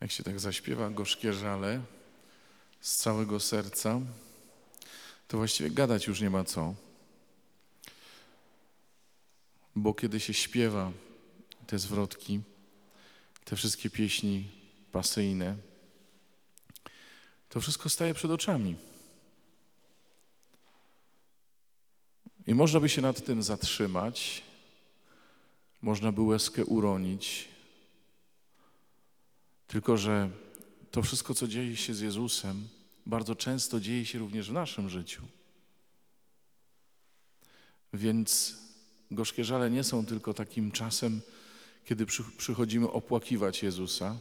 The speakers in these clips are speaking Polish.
Jak się tak zaśpiewa gorzkie żale z całego serca, to właściwie gadać już nie ma co. Bo kiedy się śpiewa te zwrotki, te wszystkie pieśni pasyjne, to wszystko staje przed oczami. I można by się nad tym zatrzymać, można by łezkę uronić, tylko że to wszystko, co dzieje się z Jezusem, bardzo często dzieje się również w naszym życiu. Więc gorzkie żale nie są tylko takim czasem, kiedy przychodzimy opłakiwać Jezusa,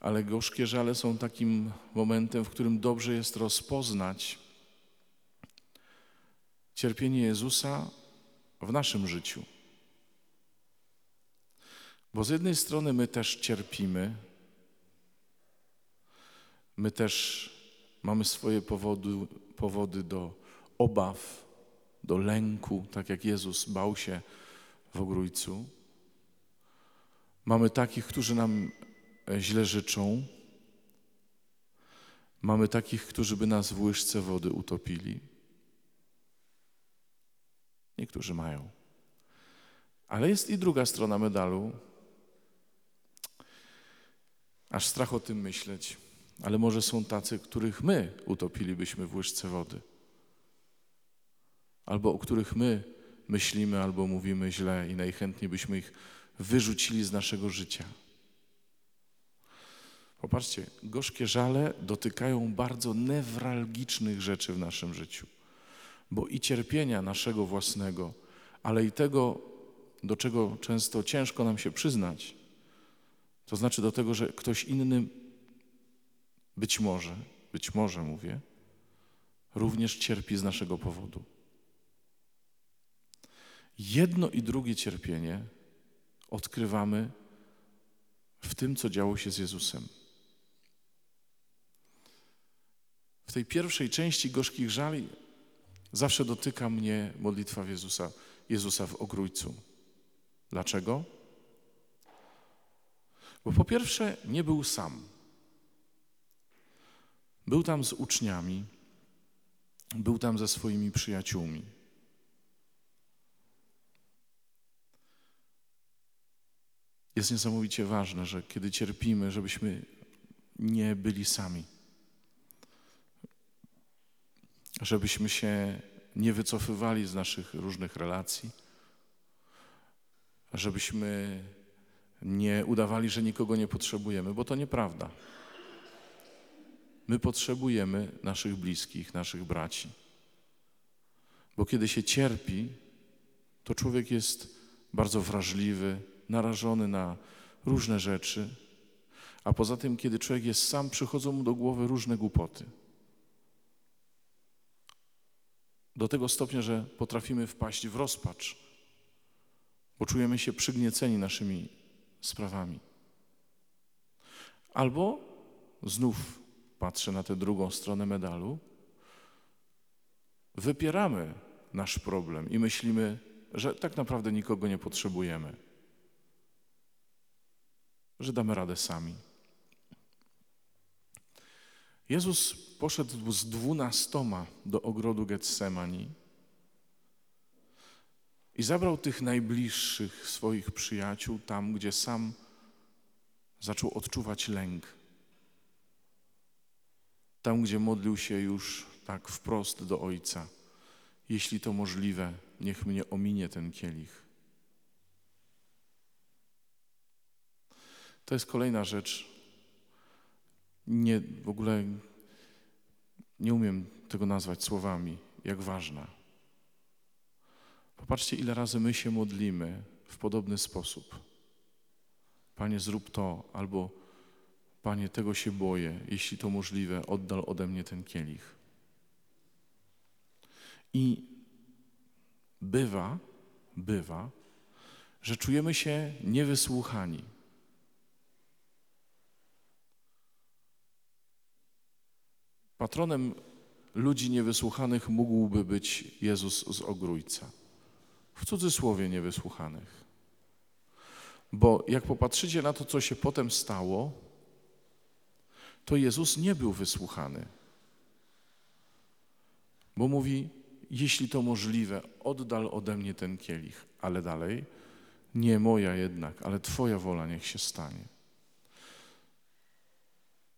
ale gorzkie żale są takim momentem, w którym dobrze jest rozpoznać cierpienie Jezusa w naszym życiu. Bo z jednej strony my też cierpimy, my też mamy swoje powody, powody do obaw, do lęku, tak jak Jezus bał się w ogrójcu. Mamy takich, którzy nam źle życzą. Mamy takich, którzy by nas w łyżce wody utopili. Niektórzy mają. Ale jest i druga strona medalu. Aż strach o tym myśleć. Ale może są tacy, których my utopilibyśmy w łyżce wody. Albo o których my myślimy albo mówimy źle i najchętniej byśmy ich wyrzucili z naszego życia. Popatrzcie, gorzkie żale dotykają bardzo newralgicznych rzeczy w naszym życiu, bo i cierpienia naszego własnego, ale i tego, do czego często ciężko nam się przyznać, to znaczy do tego, że ktoś inny być może, być może mówię, również cierpi z naszego powodu. Jedno i drugie cierpienie odkrywamy w tym, co działo się z Jezusem. W tej pierwszej części gorzkich żali zawsze dotyka mnie modlitwa Jezusa, Jezusa w ogrójcu. Dlaczego? Bo po pierwsze nie był sam. Był tam z uczniami, był tam ze swoimi przyjaciółmi. Jest niesamowicie ważne, że kiedy cierpimy, żebyśmy nie byli sami. Żebyśmy się nie wycofywali z naszych różnych relacji, żebyśmy nie udawali, że nikogo nie potrzebujemy, bo to nieprawda. My potrzebujemy naszych bliskich, naszych braci. Bo kiedy się cierpi, to człowiek jest bardzo wrażliwy, narażony na różne rzeczy, a poza tym, kiedy człowiek jest sam, przychodzą mu do głowy różne głupoty. Do tego stopnia, że potrafimy wpaść w rozpacz, bo czujemy się przygnieceni naszymi sprawami. Albo znów patrzę na tę drugą stronę medalu, wypieramy nasz problem i myślimy, że tak naprawdę nikogo nie potrzebujemy, że damy radę sami. Jezus poszedł z dwunastoma do ogrodu Getsemani i zabrał tych najbliższych swoich przyjaciół tam, gdzie sam zaczął odczuwać lęk. Tam, gdzie modlił się już tak wprost do Ojca. Jeśli to możliwe, niech mnie ominie ten kielich. To jest kolejna rzecz. Nie, w ogóle nie umiem tego nazwać słowami, jak ważna. Popatrzcie, ile razy my się modlimy w podobny sposób. Panie, zrób to, albo Panie, tego się boję, jeśli to możliwe, oddal ode mnie ten kielich. I bywa, bywa, że czujemy się niewysłuchani. Patronem ludzi niewysłuchanych mógłby być Jezus z Ogrójca w cudzysłowie niewysłuchanych. Bo jak popatrzycie na to, co się potem stało, to Jezus nie był wysłuchany. Bo mówi, jeśli to możliwe, oddal ode mnie ten kielich, ale dalej, nie moja jednak, ale Twoja wola niech się stanie.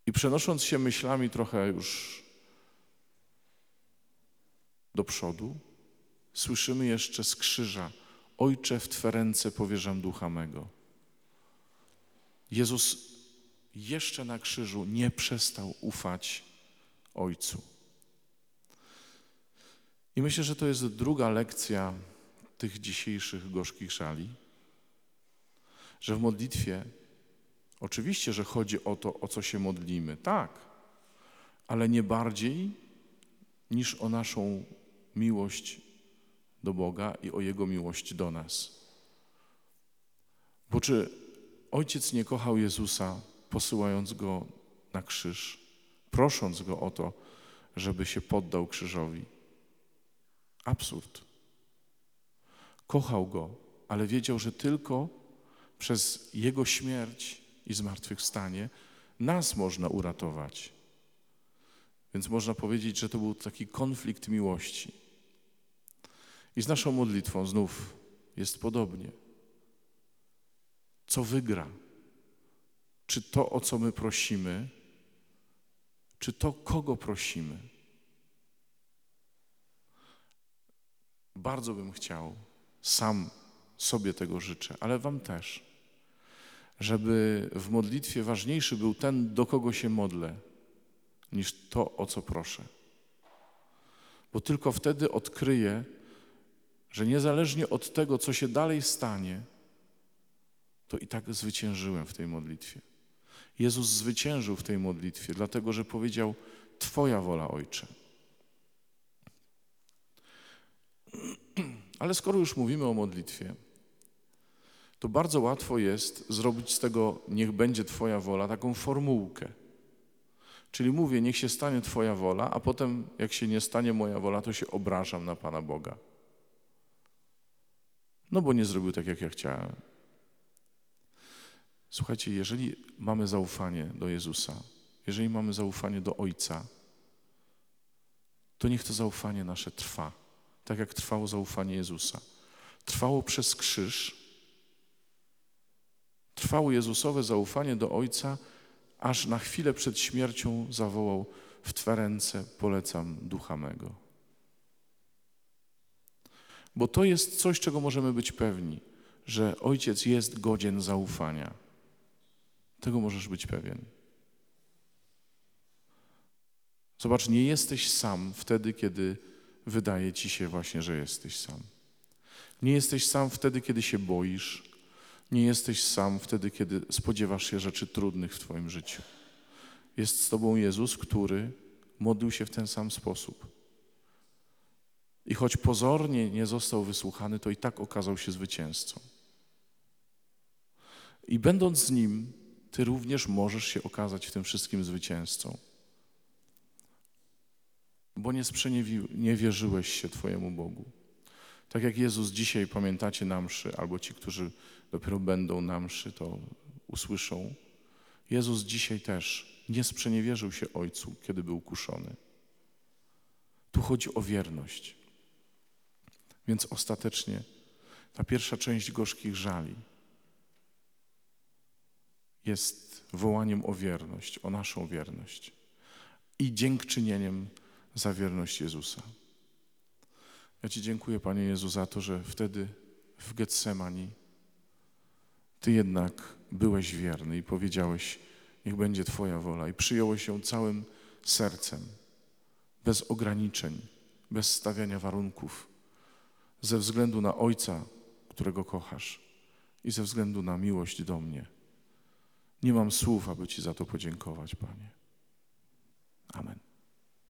I przenosząc się myślami trochę już do przodu, słyszymy jeszcze z krzyża: Ojcze, w Twe ręce powierzam ducha mego. Jezus jeszcze na krzyżu nie przestał ufać Ojcu. I myślę, że to jest druga lekcja tych dzisiejszych gorzkich szali, że w modlitwie oczywiście, że chodzi o to, o co się modlimy, tak, ale nie bardziej niż o naszą miłość do Boga i o Jego miłość do nas. Bo czy Ojciec nie kochał Jezusa, posyłając Go na krzyż, prosząc Go o to, żeby się poddał krzyżowi? Absurd. Kochał Go, ale wiedział, że tylko przez Jego śmierć i zmartwychwstanie nas można uratować. Więc można powiedzieć, że to był taki konflikt miłości. I z naszą modlitwą znów jest podobnie. Co wygra? Czy to, o co my prosimy, czy to, kogo prosimy? Bardzo bym chciał, sam sobie tego życzę, ale Wam też, żeby w modlitwie ważniejszy był ten, do kogo się modlę, niż to, o co proszę. Bo tylko wtedy odkryję, że niezależnie od tego, co się dalej stanie, to i tak zwyciężyłem w tej modlitwie. Jezus zwyciężył w tej modlitwie, dlatego że powiedział: Twoja wola, Ojcze. Ale skoro już mówimy o modlitwie, to bardzo łatwo jest zrobić z tego niech będzie Twoja wola taką formułkę. Czyli mówię, niech się stanie Twoja wola, a potem, jak się nie stanie moja wola, to się obrażam na Pana Boga. No bo nie zrobił tak, jak ja chciałem. Słuchajcie, jeżeli mamy zaufanie do Jezusa, jeżeli mamy zaufanie do Ojca, to niech to zaufanie nasze trwa, tak jak trwało zaufanie Jezusa. Trwało przez krzyż, trwało Jezusowe zaufanie do Ojca, aż na chwilę przed śmiercią zawołał: W Twe ręce polecam ducha mego. Bo to jest coś, czego możemy być pewni, że Ojciec jest godzien zaufania. Tego możesz być pewien. Zobacz, nie jesteś sam wtedy, kiedy wydaje ci się właśnie, że jesteś sam. Nie jesteś sam wtedy, kiedy się boisz. Nie jesteś sam wtedy, kiedy spodziewasz się rzeczy trudnych w Twoim życiu. Jest z Tobą Jezus, który modlił się w ten sam sposób. I choć pozornie nie został wysłuchany, to i tak okazał się zwycięzcą. I będąc z Nim, Ty również możesz się okazać w tym wszystkim zwycięzcą. Bo nie nie wierzyłeś się Twojemu Bogu. Tak jak Jezus dzisiaj, pamiętacie na mszy, albo ci, którzy dopiero będą na mszy, to usłyszą. Jezus dzisiaj też nie sprzeniewierzył się Ojcu, kiedy był kuszony. Tu chodzi o wierność. Więc ostatecznie ta pierwsza część gorzkich żali jest wołaniem o wierność, o naszą wierność i dziękczynieniem za wierność Jezusa. Ja Ci dziękuję, Panie Jezu, za to, że wtedy w Getsemani Ty jednak byłeś wierny i powiedziałeś, niech będzie Twoja wola i przyjąłeś ją całym sercem, bez ograniczeń, bez stawiania warunków, ze względu na Ojca, którego kochasz i ze względu na miłość do mnie. Nie mam słów, aby Ci za to podziękować, Panie. Amen.